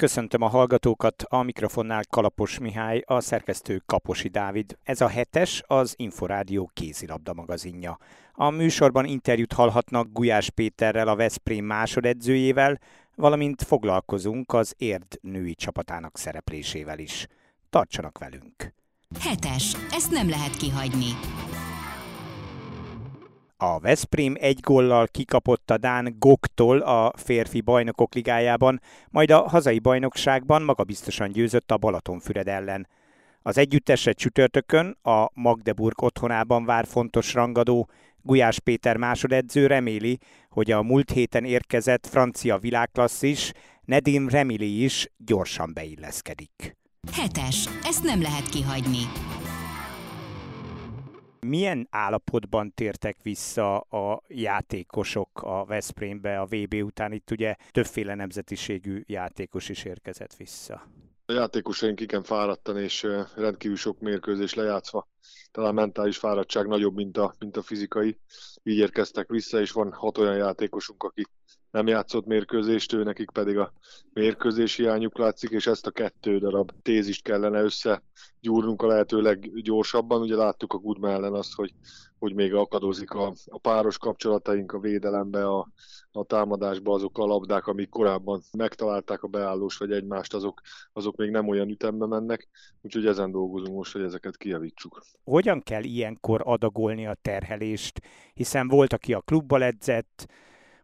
Köszöntöm a hallgatókat, a mikrofonnál Kalapos Mihály, a szerkesztő Kaposi Dávid. Ez a hetes, az Inforádió kézilabda magazinja. A műsorban interjút hallhatnak Gulyás Péterrel, a Veszprém másodedzőjével, valamint foglalkozunk az érd női csapatának szereplésével is. Tartsanak velünk! Hetes, ezt nem lehet kihagyni. A Veszprém egy gollal kikapott a Dán Goktól a férfi bajnokok ligájában, majd a hazai bajnokságban magabiztosan győzött a Balatonfüred ellen. Az együttesre csütörtökön a Magdeburg otthonában vár fontos rangadó. Gulyás Péter másodedző reméli, hogy a múlt héten érkezett francia világklasszis Nedim Remili is gyorsan beilleszkedik. Hetes, ezt nem lehet kihagyni milyen állapotban tértek vissza a játékosok a Veszprémbe a VB után? Itt ugye többféle nemzetiségű játékos is érkezett vissza. A játékosaink igen fáradtan és rendkívül sok mérkőzés lejátszva. Talán mentális fáradtság nagyobb, mint a, mint a fizikai. Így érkeztek vissza, és van hat olyan játékosunk, aki nem játszott mérkőzést, ő nekik pedig a mérkőzés hiányuk látszik, és ezt a kettő darab tézist kellene összegyúrnunk a lehető leggyorsabban. Ugye láttuk a Gudma ellen azt, hogy, hogy még akadozik a, a páros kapcsolataink a védelembe, a, a támadásba azok a labdák, amik korábban megtalálták a beállós vagy egymást, azok, azok még nem olyan ütembe mennek, úgyhogy ezen dolgozunk most, hogy ezeket kijavítsuk. Hogyan kell ilyenkor adagolni a terhelést, hiszen volt, aki a klubba edzett,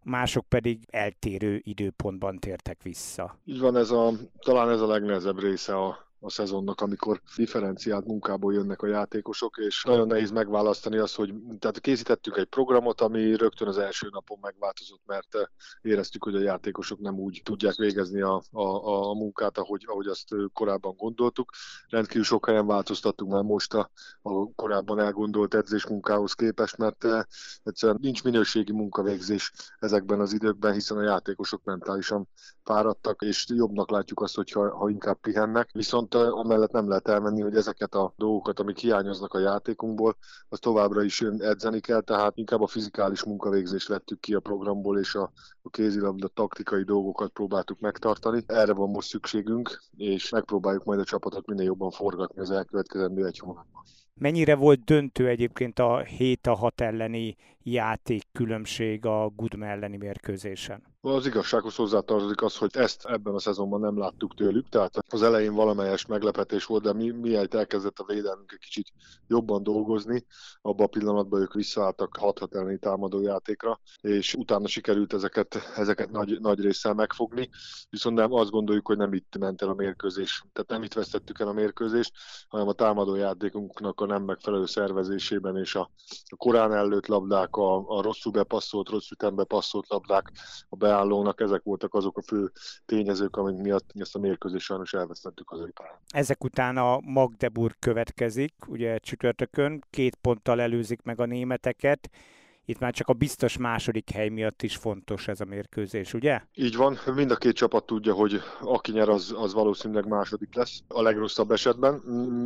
mások pedig eltérő időpontban tértek vissza. Így van, ez a, talán ez a legnehezebb része a, a szezonnak, amikor differenciált munkából jönnek a játékosok, és nagyon nehéz megválasztani azt, hogy tehát készítettük egy programot, ami rögtön az első napon megváltozott, mert eh, éreztük, hogy a játékosok nem úgy tudják végezni a, a, a munkát, ahogy, ahogy azt eh, korábban gondoltuk. Rendkívül sok helyen változtattunk már most a, a korábban elgondolt edzésmunkához képest, mert eh, egyszerűen nincs minőségi munkavégzés ezekben az időkben, hiszen a játékosok mentálisan fáradtak, és jobbnak látjuk azt, hogyha ha inkább pihennek. Viszont amellett nem lehet elmenni, hogy ezeket a dolgokat, amik hiányoznak a játékunkból, az továbbra is edzeni kell, tehát inkább a fizikális munkavégzést vettük ki a programból, és a, a kézilabda taktikai dolgokat próbáltuk megtartani. Erre van most szükségünk, és megpróbáljuk majd a csapatot minél jobban forgatni az elkövetkezendő egy hónapban. Mennyire volt döntő egyébként a 7 a 6 elleni játék különbség a Gudme elleni mérkőzésen? Az igazsághoz hozzátartozik az, hogy ezt ebben a szezonban nem láttuk tőlük, tehát az elején valamelyes meglepetés volt, de mi, miért elkezdett a védelmünk egy kicsit jobban dolgozni, abban a pillanatban ők visszaálltak 6 elleni támadójátékra, és utána sikerült ezeket, ezeket nagy, nagy résszel megfogni, viszont nem azt gondoljuk, hogy nem itt ment el a mérkőzés, tehát nem itt vesztettük el a mérkőzést, hanem a támadójátékunknak a nem megfelelő szervezésében és a, a korán előtt labdák, a, a rosszul bepasszolt, rossz ütembe passzolt labdák, a be beállónak ezek voltak azok a fő tényezők, amik miatt ezt a mérkőzést sajnos elvesztettük az ipáron. Ezek után a Magdeburg következik, ugye csütörtökön, két ponttal előzik meg a németeket, itt már csak a biztos második hely miatt is fontos ez a mérkőzés, ugye? Így van, mind a két csapat tudja, hogy aki nyer, az, az valószínűleg második lesz a legrosszabb esetben.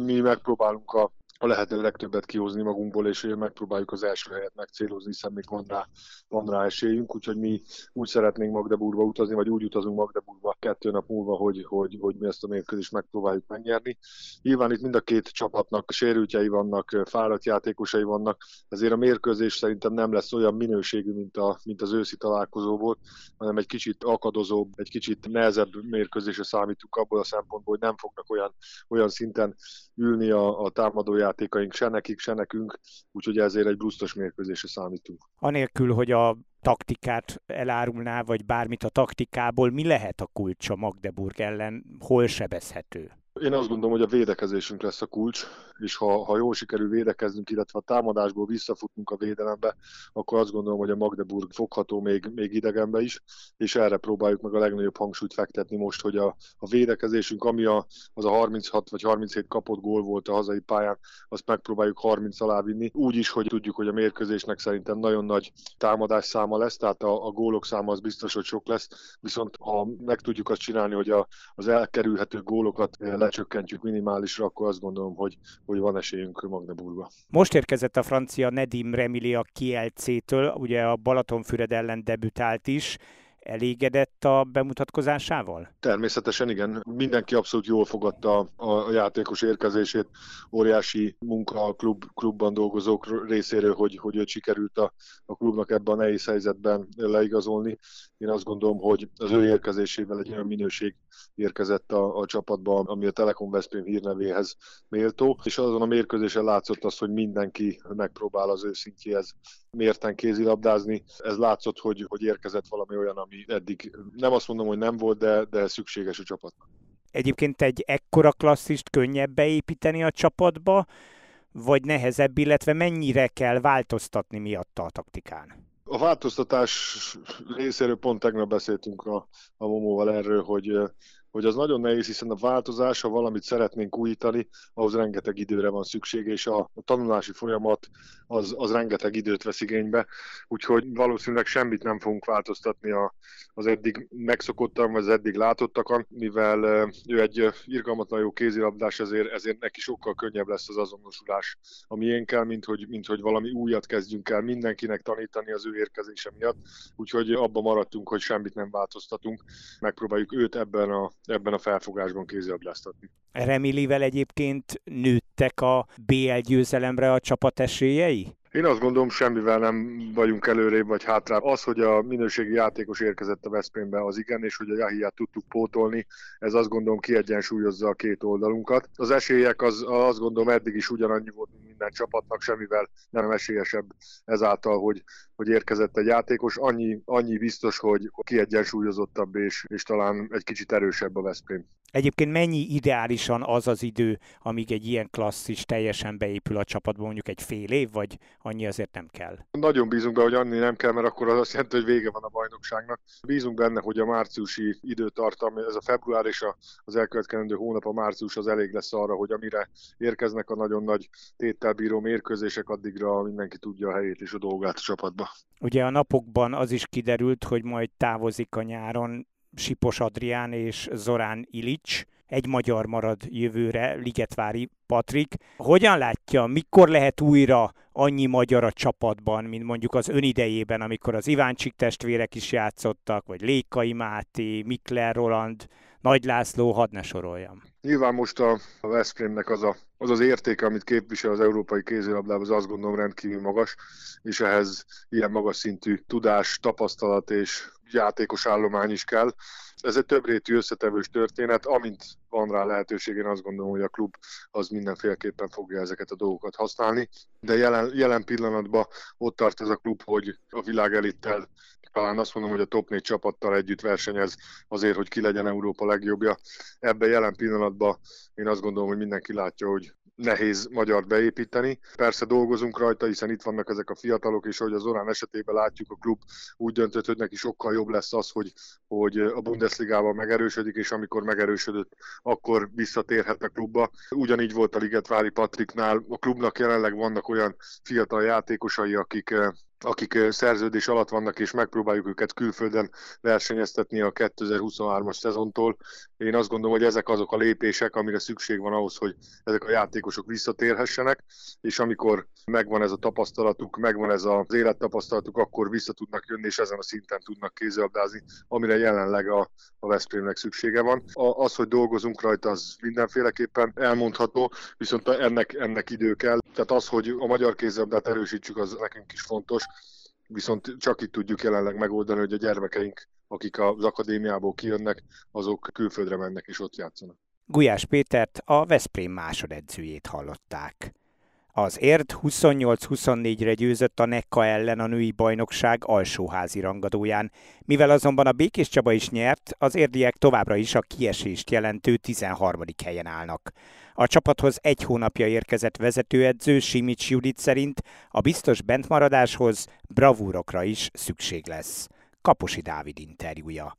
Mi megpróbálunk a a lehető legtöbbet kihozni magunkból, és megpróbáljuk az első helyet megcélozni, hiszen még van rá, van rá esélyünk, úgyhogy mi úgy szeretnénk Magdeburgba utazni, vagy úgy utazunk Magdeburgba kettő nap múlva, hogy, hogy, hogy mi ezt a mérkőzést megpróbáljuk megnyerni. Nyilván itt mind a két csapatnak sérültjei vannak, fáradt játékosai vannak, ezért a mérkőzés szerintem nem lesz olyan minőségű, mint, a, mint az őszi találkozó volt, hanem egy kicsit akadozóbb, egy kicsit nehezebb mérkőzésre számítunk abból a szempontból, hogy nem fognak olyan, olyan szinten ülni a, a támadóját játékaink se nekik, se nekünk, úgyhogy ezért egy brusztos mérkőzésre számítunk. Anélkül, hogy a taktikát elárulná, vagy bármit a taktikából, mi lehet a kulcsa Magdeburg ellen, hol sebezhető? Én azt gondolom, hogy a védekezésünk lesz a kulcs, és ha, ha jól sikerül védekeznünk, illetve a támadásból visszafutunk a védelembe, akkor azt gondolom, hogy a Magdeburg fogható még, még idegenbe is, és erre próbáljuk meg a legnagyobb hangsúlyt fektetni most, hogy a, a védekezésünk, ami a, az a 36 vagy 37 kapott gól volt a hazai pályán, azt megpróbáljuk 30 alá vinni. Úgy is, hogy tudjuk, hogy a mérkőzésnek szerintem nagyon nagy támadás száma lesz, tehát a, a gólok száma az biztos, hogy sok lesz, viszont ha meg tudjuk azt csinálni, hogy a, az elkerülhető gólokat lecsökkentjük minimálisra, akkor azt gondolom, hogy, hogy van esélyünk Magdeburgba. Most érkezett a francia Nedim Remili a Kielcétől, ugye a Balatonfüred ellen debütált is, elégedett a bemutatkozásával? Természetesen igen. Mindenki abszolút jól fogadta a játékos érkezését. Óriási munka a klub, klubban dolgozók részéről, hogy, hogy sikerült a, a klubnak ebben a nehéz helyzetben leigazolni. Én azt gondolom, hogy az ő érkezésével egy olyan minőség érkezett a, a csapatba, ami a Telekom Veszprém hírnevéhez méltó, és azon a mérkőzésen látszott az, hogy mindenki megpróbál az ő szintjéhez mérten kézilabdázni. Ez látszott, hogy, hogy érkezett valami olyan, ami eddig nem azt mondom, hogy nem volt, de, de szükséges a csapatnak. Egyébként egy ekkora klasszist könnyebb beépíteni a csapatba, vagy nehezebb, illetve mennyire kell változtatni miatta a taktikán? A változtatás részéről pont tegnap beszéltünk a, a Momóval erről, hogy hogy az nagyon nehéz, hiszen a változás, ha valamit szeretnénk újítani, ahhoz rengeteg időre van szükség, és a, a tanulási folyamat az, az rengeteg időt vesz igénybe, úgyhogy valószínűleg semmit nem fogunk változtatni a, az eddig megszokottan, vagy az eddig látottakon, mivel ő egy irgalmatlan jó kézilabdás, ezért, ezért neki sokkal könnyebb lesz az azonosulás a miénkkel, mint hogy, mint hogy valami újat kezdjünk el mindenkinek tanítani az ő érkezése miatt, úgyhogy abban maradtunk, hogy semmit nem változtatunk, megpróbáljuk őt ebben a ebben a felfogásban kézilabdáztatni. Remilivel egyébként nőttek a BL győzelemre a csapat esélyei? Én azt gondolom, semmivel nem vagyunk előrébb vagy hátrább. Az, hogy a minőségi játékos érkezett a Veszprémbe, az igen, és hogy a Jahiát tudtuk pótolni, ez azt gondolom kiegyensúlyozza a két oldalunkat. Az esélyek az, azt gondolom eddig is ugyanannyi volt, mint minden csapatnak, semmivel nem esélyesebb ezáltal, hogy, hogy érkezett egy játékos. Annyi, annyi biztos, hogy kiegyensúlyozottabb és, és talán egy kicsit erősebb a Veszprém. Egyébként mennyi ideálisan az az idő, amíg egy ilyen klasszis teljesen beépül a csapatba, mondjuk egy fél év, vagy annyi azért nem kell? Nagyon bízunk be, hogy annyi nem kell, mert akkor az azt jelenti, hogy vége van a bajnokságnak. Bízunk benne, hogy a márciusi időtartam, ez a február és az elkövetkezendő hónap, a március az elég lesz arra, hogy amire érkeznek a nagyon nagy téttel bíró mérkőzések, addigra mindenki tudja a helyét és a dolgát a csapatba. Ugye a napokban az is kiderült, hogy majd távozik a nyáron Sipos Adrián és Zorán Ilics. Egy magyar marad jövőre, Ligetvári Patrik. Hogyan látja, mikor lehet újra annyi magyar a csapatban, mint mondjuk az önidejében, amikor az Iváncsik testvérek is játszottak, vagy Lékai Máté, Mikler Roland, Nagy László, hadd ne soroljam. Nyilván most a, Veszprémnek az, a, az az értéke, amit képvisel az európai kézilabdában, az azt gondolom rendkívül magas, és ehhez ilyen magas szintű tudás, tapasztalat és játékos állomány is kell. Ez egy többrétű összetevős történet, amint van rá lehetőség, én azt gondolom, hogy a klub az mindenféleképpen fogja ezeket a dolgokat használni, de jelen, jelen pillanatban ott tart ez a klub, hogy a világ elittel talán azt mondom, hogy a top 4 csapattal együtt versenyez azért, hogy ki legyen Európa legjobbja. Ebben jelen pillanatban én azt gondolom, hogy mindenki látja, hogy nehéz magyar beépíteni. Persze dolgozunk rajta, hiszen itt vannak ezek a fiatalok, és ahogy az Orán esetében látjuk, a klub úgy döntött, hogy neki sokkal jobb lesz az, hogy, hogy a Bundesligában megerősödik, és amikor megerősödött, akkor visszatérhet a klubba. Ugyanígy volt a Ligetvári Patriknál. A klubnak jelenleg vannak olyan fiatal játékosai, akik akik szerződés alatt vannak, és megpróbáljuk őket külföldön versenyeztetni a 2023-as szezontól. Én azt gondolom, hogy ezek azok a lépések, amire szükség van ahhoz, hogy ezek a játékosok visszatérhessenek, és amikor megvan ez a tapasztalatuk, megvan ez az élettapasztalatuk, akkor vissza tudnak jönni, és ezen a szinten tudnak kézzelabdázni, amire jelenleg a, a Veszprémnek szüksége van. A, az, hogy dolgozunk rajta, az mindenféleképpen elmondható, viszont ennek, ennek idő kell. Tehát az, hogy a magyar kézzelabdát erősítsük, az nekünk is fontos, viszont csak itt tudjuk jelenleg megoldani, hogy a gyermekeink, akik az akadémiából kijönnek, azok külföldre mennek és ott játszanak. Gulyás Pétert, a Veszprém másodedzőjét hallották. Az Érd 28-24-re győzött a Nekka ellen a női bajnokság alsóházi rangadóján. Mivel azonban a Békés Csaba is nyert, az érdiek továbbra is a kiesést jelentő 13. helyen állnak. A csapathoz egy hónapja érkezett vezetőedző Simics Judit szerint a biztos bentmaradáshoz bravúrokra is szükség lesz. Kaposi Dávid interjúja.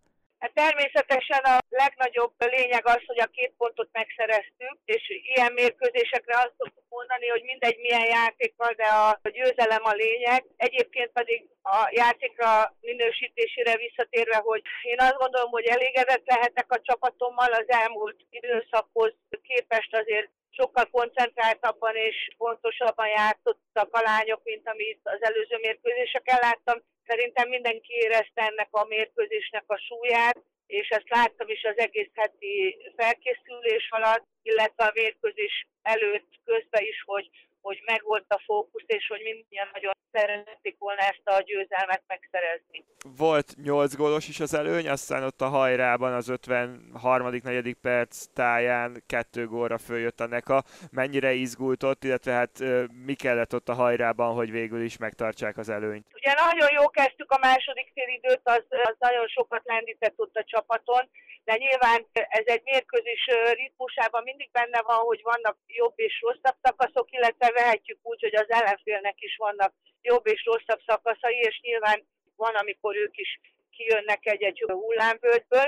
Természetesen a legnagyobb lényeg az, hogy a két pontot megszereztük, és ilyen mérkőzésekre azt szoktuk mondani, hogy mindegy milyen játékkal, de a győzelem a lényeg. Egyébként pedig a játékra minősítésére visszatérve, hogy én azt gondolom, hogy elégedett lehetek a csapatommal az elmúlt időszakhoz képest azért sokkal koncentráltabban és pontosabban játszottak a lányok, mint amit az előző mérkőzéseken láttam. Szerintem mindenki érezte ennek a mérkőzésnek a súlyát, és ezt láttam is az egész heti felkészülés alatt, illetve a mérkőzés előtt közben is, hogy hogy megvolt a fókusz, és hogy mindjárt nagyon szerették volna ezt a győzelmet megszerezni. Volt 8 gólos is az előny, aztán ott a hajrában az 53. negyedik perc táján kettő gólra följött a Neka. Mennyire izgult ott, illetve hát mi kellett ott a hajrában, hogy végül is megtartsák az előnyt? Ugye nagyon jó kezdtük a második félidőt, az, az nagyon sokat lendített ott a csapaton, de nyilván ez egy mérkőzés ritmusában mindig benne van, hogy vannak jobb és rosszabb szakaszok, illetve vehetjük úgy, hogy az ellenfélnek is vannak jobb és rosszabb szakaszai, és nyilván van, amikor ők is kijönnek egy-egy hullámvölgyből.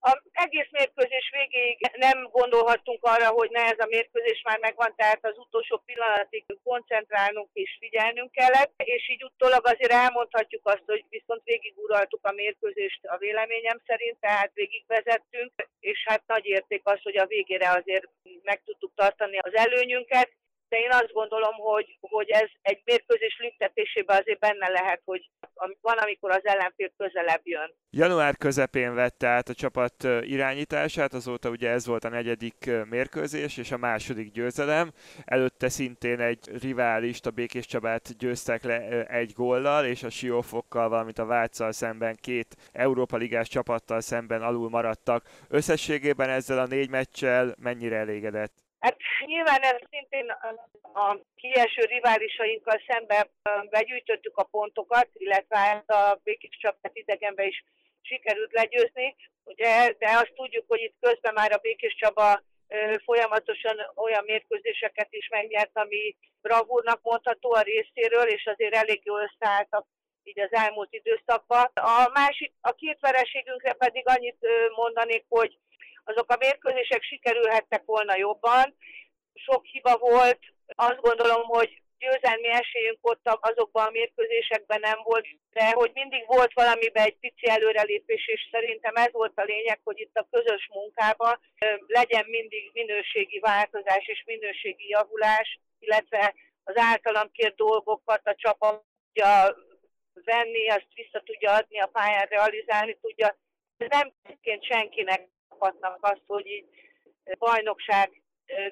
A egész mérkőzés végéig nem gondolhattunk arra, hogy ne ez a mérkőzés már megvan, tehát az utolsó pillanatig koncentrálnunk és figyelnünk kellett, és így utólag azért elmondhatjuk azt, hogy viszont végiguraltuk a mérkőzést a véleményem szerint, tehát végigvezettünk, és hát nagy érték az, hogy a végére azért meg tudtuk tartani az előnyünket, de én azt gondolom, hogy, hogy ez egy mérkőzés lüktetésében azért benne lehet, hogy van, amikor az ellenfél közelebb jön. Január közepén vette át a csapat irányítását, azóta ugye ez volt a negyedik mérkőzés és a második győzelem. Előtte szintén egy riválist, a Békés Csabát győztek le egy góllal, és a Siófokkal, valamint a Váccal szemben két Európa Ligás csapattal szemben alul maradtak. Összességében ezzel a négy meccsel mennyire elégedett? Hát nyilván ez szintén a kieső riválisainkkal szemben begyűjtöttük a pontokat, illetve hát a Békés csapát idegenbe is sikerült legyőzni, ugye, de azt tudjuk, hogy itt közben már a Békés Csaba folyamatosan olyan mérkőzéseket is megnyert, ami bravúrnak mondható a részéről, és azért elég jól összeálltak így az elmúlt időszakban. A másik, a két vereségünkre pedig annyit mondanék, hogy azok a mérkőzések sikerülhettek volna jobban. Sok hiba volt, azt gondolom, hogy győzelmi esélyünk ott azokban a mérkőzésekben nem volt, de hogy mindig volt valamiben egy pici előrelépés, és szerintem ez volt a lényeg, hogy itt a közös munkában legyen mindig minőségi változás és minőségi javulás, illetve az általam kért dolgokat a csapat tudja venni, azt vissza tudja adni a pályán, realizálni tudja. Ez nem egyébként senkinek csapatnak azt, hogy így bajnokság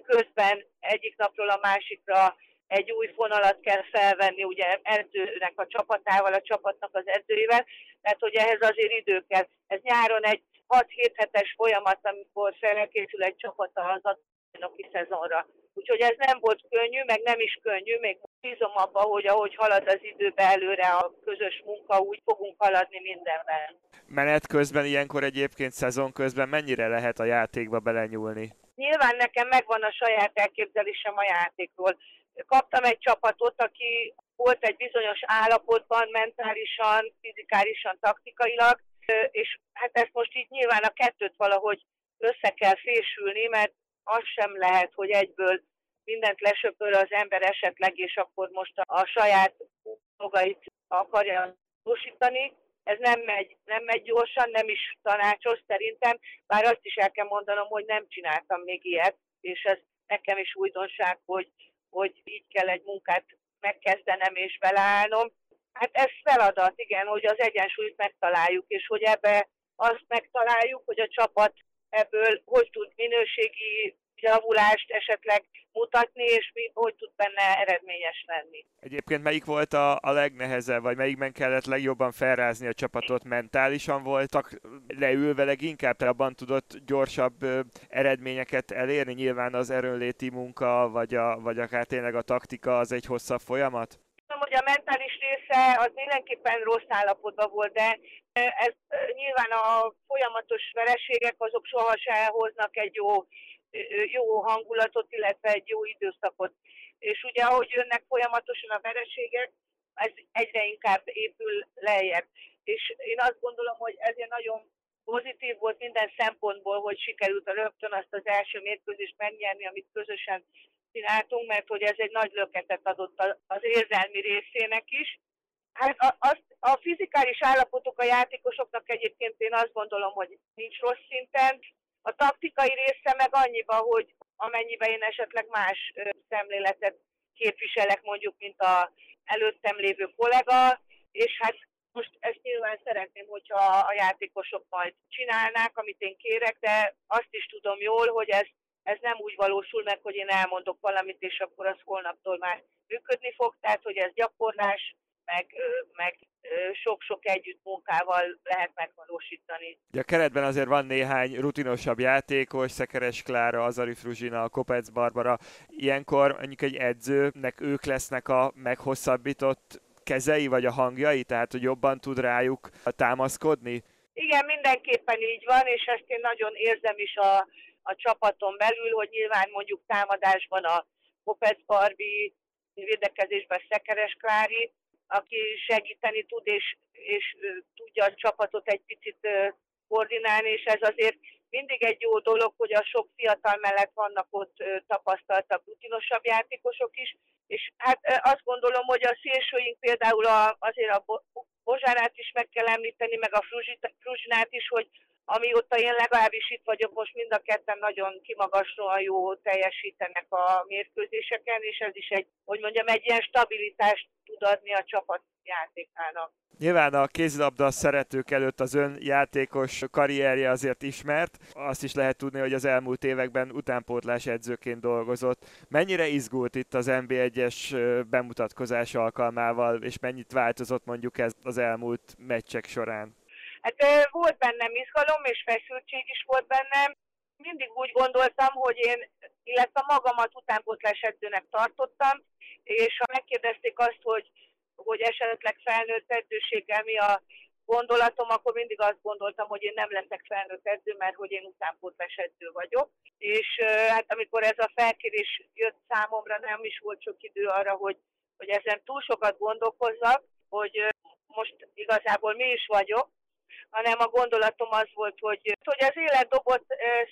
közben egyik napról a másikra egy új fonalat kell felvenni, ugye edzőnek a csapatával, a csapatnak az edzőivel, tehát hogy ehhez azért idő kell. Ez nyáron egy 6-7 hetes folyamat, amikor felkészül egy csapata az bajnoki szezonra. Úgyhogy ez nem volt könnyű, meg nem is könnyű, még bízom abba, hogy ahogy halad az időbe előre a közös munka, úgy fogunk haladni mindenben. Menet közben, ilyenkor egyébként szezon közben mennyire lehet a játékba belenyúlni? Nyilván nekem megvan a saját elképzelésem a játékról. Kaptam egy csapatot, aki volt egy bizonyos állapotban, mentálisan, fizikálisan, taktikailag, és hát ezt most így nyilván a kettőt valahogy össze kell fésülni, mert az sem lehet, hogy egyből mindent lesöpör az ember esetleg, és akkor most a, a saját dolgait akarja tosítani. Ez nem megy, nem megy gyorsan, nem is tanácsos szerintem, bár azt is el kell mondanom, hogy nem csináltam még ilyet, és ez nekem is újdonság, hogy, hogy így kell egy munkát megkezdenem és beleállnom. Hát ez feladat, igen, hogy az egyensúlyt megtaláljuk, és hogy ebbe azt megtaláljuk, hogy a csapat ebből hogy tud minőségi javulást esetleg mutatni, és mi, hogy tud benne eredményes lenni. Egyébként melyik volt a, a legnehezebb, vagy melyikben kellett legjobban felrázni a csapatot? Mentálisan voltak leülve leginkább, te abban tudott gyorsabb ö, eredményeket elérni? Nyilván az erőnléti munka, vagy, a, vagy akár tényleg a taktika az egy hosszabb folyamat? Hogy a mentális része az mindenképpen rossz állapotban volt, de ez nyilván a folyamatos vereségek azok sohasem hoznak egy jó, jó hangulatot, illetve egy jó időszakot. És ugye ahogy jönnek folyamatosan a vereségek, ez egyre inkább épül lejjebb. És én azt gondolom, hogy ezért nagyon pozitív volt minden szempontból, hogy sikerült a rögtön azt az első mérkőzést megnyerni, amit közösen csináltunk, mert hogy ez egy nagy löketet adott az érzelmi részének is. Hát a, az, a fizikális állapotok a játékosoknak egyébként én azt gondolom, hogy nincs rossz szinten. A taktikai része meg annyiba, hogy amennyiben én esetleg más szemléletet képviselek mondjuk, mint a előttem lévő kollega, és hát most ezt nyilván szeretném, hogyha a játékosok majd csinálnák, amit én kérek, de azt is tudom jól, hogy ez, ez nem úgy valósul meg, hogy én elmondok valamit, és akkor az holnaptól már működni fog, tehát hogy ez gyakorlás, meg, meg sok-sok együtt munkával lehet megvalósítani. Ugye a keretben azért van néhány rutinosabb játékos, Szekeres Klára, Azari Fruzsina, Kopec Barbara. Ilyenkor mondjuk egy edzőnek ők lesznek a meghosszabbított kezei, vagy a hangjai, tehát hogy jobban tud rájuk támaszkodni? Igen, mindenképpen így van, és ezt én nagyon érzem is a, a csapaton belül, hogy nyilván mondjuk támadásban a Kopec Barbi, védekezésben Szekeres Klári, aki segíteni tud, és, és tudja a csapatot egy picit koordinálni, és ez azért mindig egy jó dolog, hogy a sok fiatal mellett vannak ott tapasztaltabb, rutinosabb játékosok is, és hát azt gondolom, hogy a szélsőink például a, azért a Bozsárát is meg kell említeni, meg a Fruzsinát is, hogy amióta én legalábbis itt vagyok, most mind a ketten nagyon kimagaslóan jó teljesítenek a mérkőzéseken, és ez is egy, hogy mondjam, egy ilyen stabilitást tud adni a csapat játékának. Nyilván a kézilabda szeretők előtt az ön játékos karrierje azért ismert. Azt is lehet tudni, hogy az elmúlt években utánpótlás edzőként dolgozott. Mennyire izgult itt az NB1-es bemutatkozás alkalmával, és mennyit változott mondjuk ez az elmúlt meccsek során? Hát volt bennem izgalom, és feszültség is volt bennem. Mindig úgy gondoltam, hogy én, illetve magamat utánpótlás edzőnek tartottam, és ha megkérdezték azt, hogy, hogy esetleg felnőtt edzőséggel mi a gondolatom, akkor mindig azt gondoltam, hogy én nem leszek felnőtt edző, mert hogy én utánpótlás edző vagyok. És hát amikor ez a felkérés jött számomra, nem is volt sok idő arra, hogy, hogy ezen túl sokat gondolkozzak, hogy most igazából mi is vagyok, hanem a gondolatom az volt, hogy, hogy az élet dobott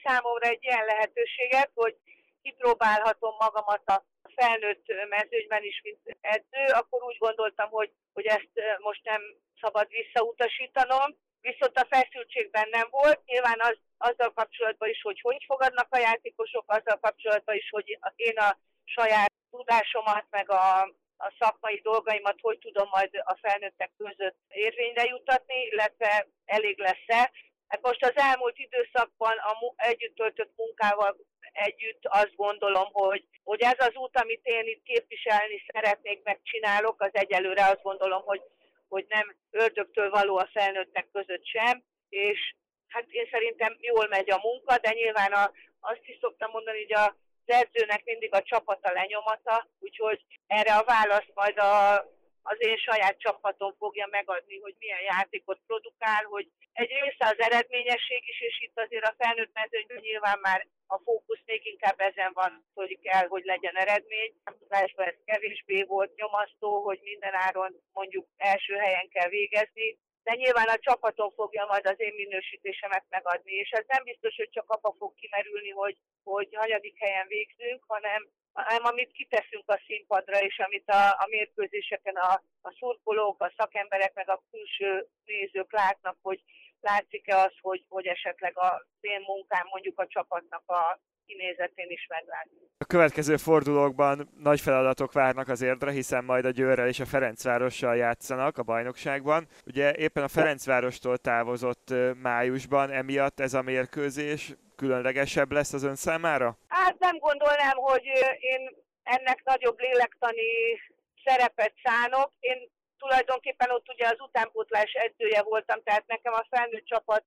számomra egy ilyen lehetőséget, hogy kipróbálhatom magamat a felnőtt mezőnyben is, mint edző, akkor úgy gondoltam, hogy, hogy ezt most nem szabad visszautasítanom. Viszont a feszültségben nem volt, nyilván az, azzal kapcsolatban is, hogy hogy fogadnak a játékosok, azzal kapcsolatban is, hogy én a saját tudásomat, meg a a szakmai dolgaimat hogy tudom majd a felnőttek között érvényre jutatni, illetve elég lesz-e. Hát most az elmúlt időszakban a együtt töltött munkával együtt azt gondolom, hogy, hogy ez az út, amit én itt képviselni szeretnék, megcsinálok, az egyelőre azt gondolom, hogy, hogy nem ördögtől való a felnőttek között sem, és hát én szerintem jól megy a munka, de nyilván a, azt is szoktam mondani, hogy a szerzőnek mindig a csapata lenyomata, úgyhogy erre a választ majd a, az én saját csapatom fogja megadni, hogy milyen játékot produkál, hogy egy része az eredményesség is, és itt azért a felnőtt mezőnyben nyilván már a fókusz még inkább ezen van, hogy kell, hogy legyen eredmény. Tudásban ez kevésbé volt nyomasztó, hogy minden áron mondjuk első helyen kell végezni, de nyilván a csapaton fogja majd az én minősítésemet megadni, és ez nem biztos, hogy csak apa fog kimerülni, hogy, hogy hanyadik helyen végzünk, hanem, hanem amit kiteszünk a színpadra, és amit a, a mérkőzéseken a, a szurkolók, a szakemberek, meg a külső nézők látnak, hogy látszik-e az, hogy, hogy esetleg a én munkám mondjuk a csapatnak a kinézetén is meglátni. A következő fordulókban nagy feladatok várnak az érdre, hiszen majd a Győrrel és a Ferencvárossal játszanak a bajnokságban. Ugye éppen a Ferencvárostól távozott májusban, emiatt ez a mérkőzés különlegesebb lesz az ön számára? Hát nem gondolnám, hogy én ennek nagyobb lélektani szerepet szánok. Én tulajdonképpen ott ugye az utánpótlás edzője voltam, tehát nekem a felnőtt csapat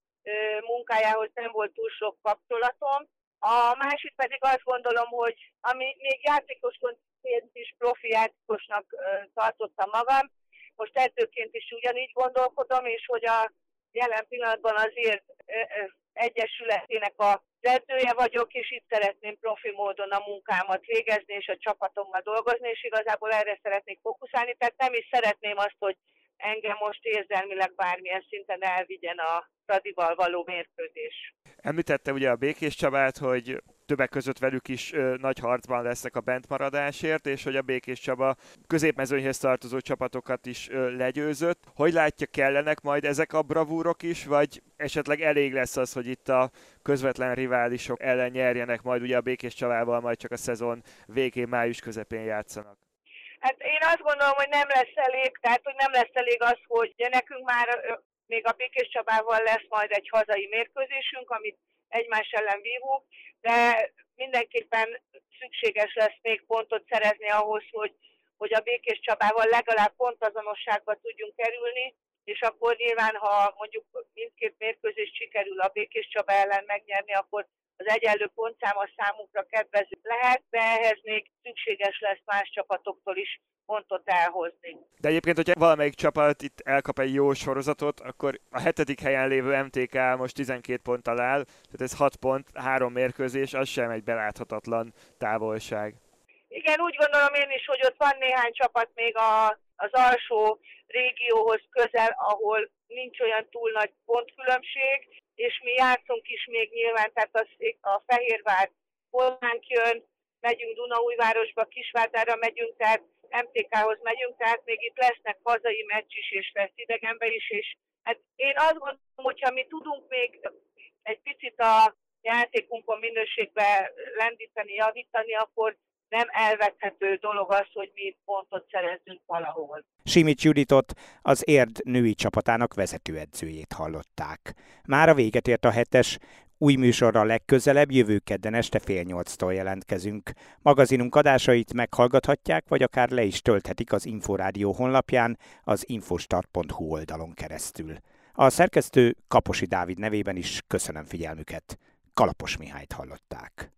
munkájához nem volt túl sok kapcsolatom. A másik pedig azt gondolom, hogy ami még játékosként is profi játékosnak tartottam magam, most edzőként is ugyanígy gondolkodom, és hogy a jelen pillanatban azért egyesületének a edzője vagyok, és itt szeretném profi módon a munkámat végezni, és a csapatommal dolgozni, és igazából erre szeretnék fókuszálni, tehát nem is szeretném azt, hogy engem most érzelmileg bármilyen szinten elvigyen a Fradival való mérkőzés. Említette ugye a Békés Csabát, hogy többek között velük is ö, nagy harcban lesznek a bentmaradásért, és hogy a Békés Csaba középmezőnyhez tartozó csapatokat is ö, legyőzött. Hogy látja, kellenek majd ezek a bravúrok is, vagy esetleg elég lesz az, hogy itt a közvetlen riválisok ellen nyerjenek, majd ugye a Békés Csabával majd csak a szezon végén, május közepén játszanak? Hát én azt gondolom, hogy nem lesz elég, tehát hogy nem lesz elég az, hogy nekünk már még a Békés Csabával lesz majd egy hazai mérkőzésünk, amit egymás ellen vívunk, de mindenképpen szükséges lesz még pontot szerezni ahhoz, hogy, hogy a Békés Csabával legalább pontazonosságba tudjunk kerülni, és akkor nyilván, ha mondjuk mindkét mérkőzést sikerül a Békés Csaba ellen megnyerni, akkor az egyenlő pontszám a számunkra kedvező lehet, de ehhez még szükséges lesz más csapatoktól is pontot elhozni. De egyébként, hogyha valamelyik csapat itt elkap egy jó sorozatot, akkor a hetedik helyen lévő MTK most 12 ponttal áll, tehát ez 6 pont, három mérkőzés, az sem egy beláthatatlan távolság. Igen, úgy gondolom én is, hogy ott van néhány csapat még a, az alsó régióhoz közel, ahol nincs olyan túl nagy pontkülönbség, és mi játszunk is még nyilván, tehát az, a Fehérvár hozzánk jön, megyünk Dunaújvárosba, Kisvárdára megyünk, tehát MTK-hoz megyünk, tehát még itt lesznek hazai meccs is, és lesz idegenbe is, és hát én azt gondolom, hogyha mi tudunk még egy picit a játékunkon minőségbe lendíteni, javítani, akkor nem elvethető dolog az, hogy mi pontot szerezzünk valahol. Simics Juditot, az érd női csapatának vezetőedzőjét hallották. Már a véget ért a hetes, új műsorra legközelebb jövő kedden este fél nyolctól jelentkezünk. Magazinunk adásait meghallgathatják, vagy akár le is tölthetik az Inforádió honlapján, az infostart.hu oldalon keresztül. A szerkesztő Kaposi Dávid nevében is köszönöm figyelmüket. Kalapos Mihályt hallották.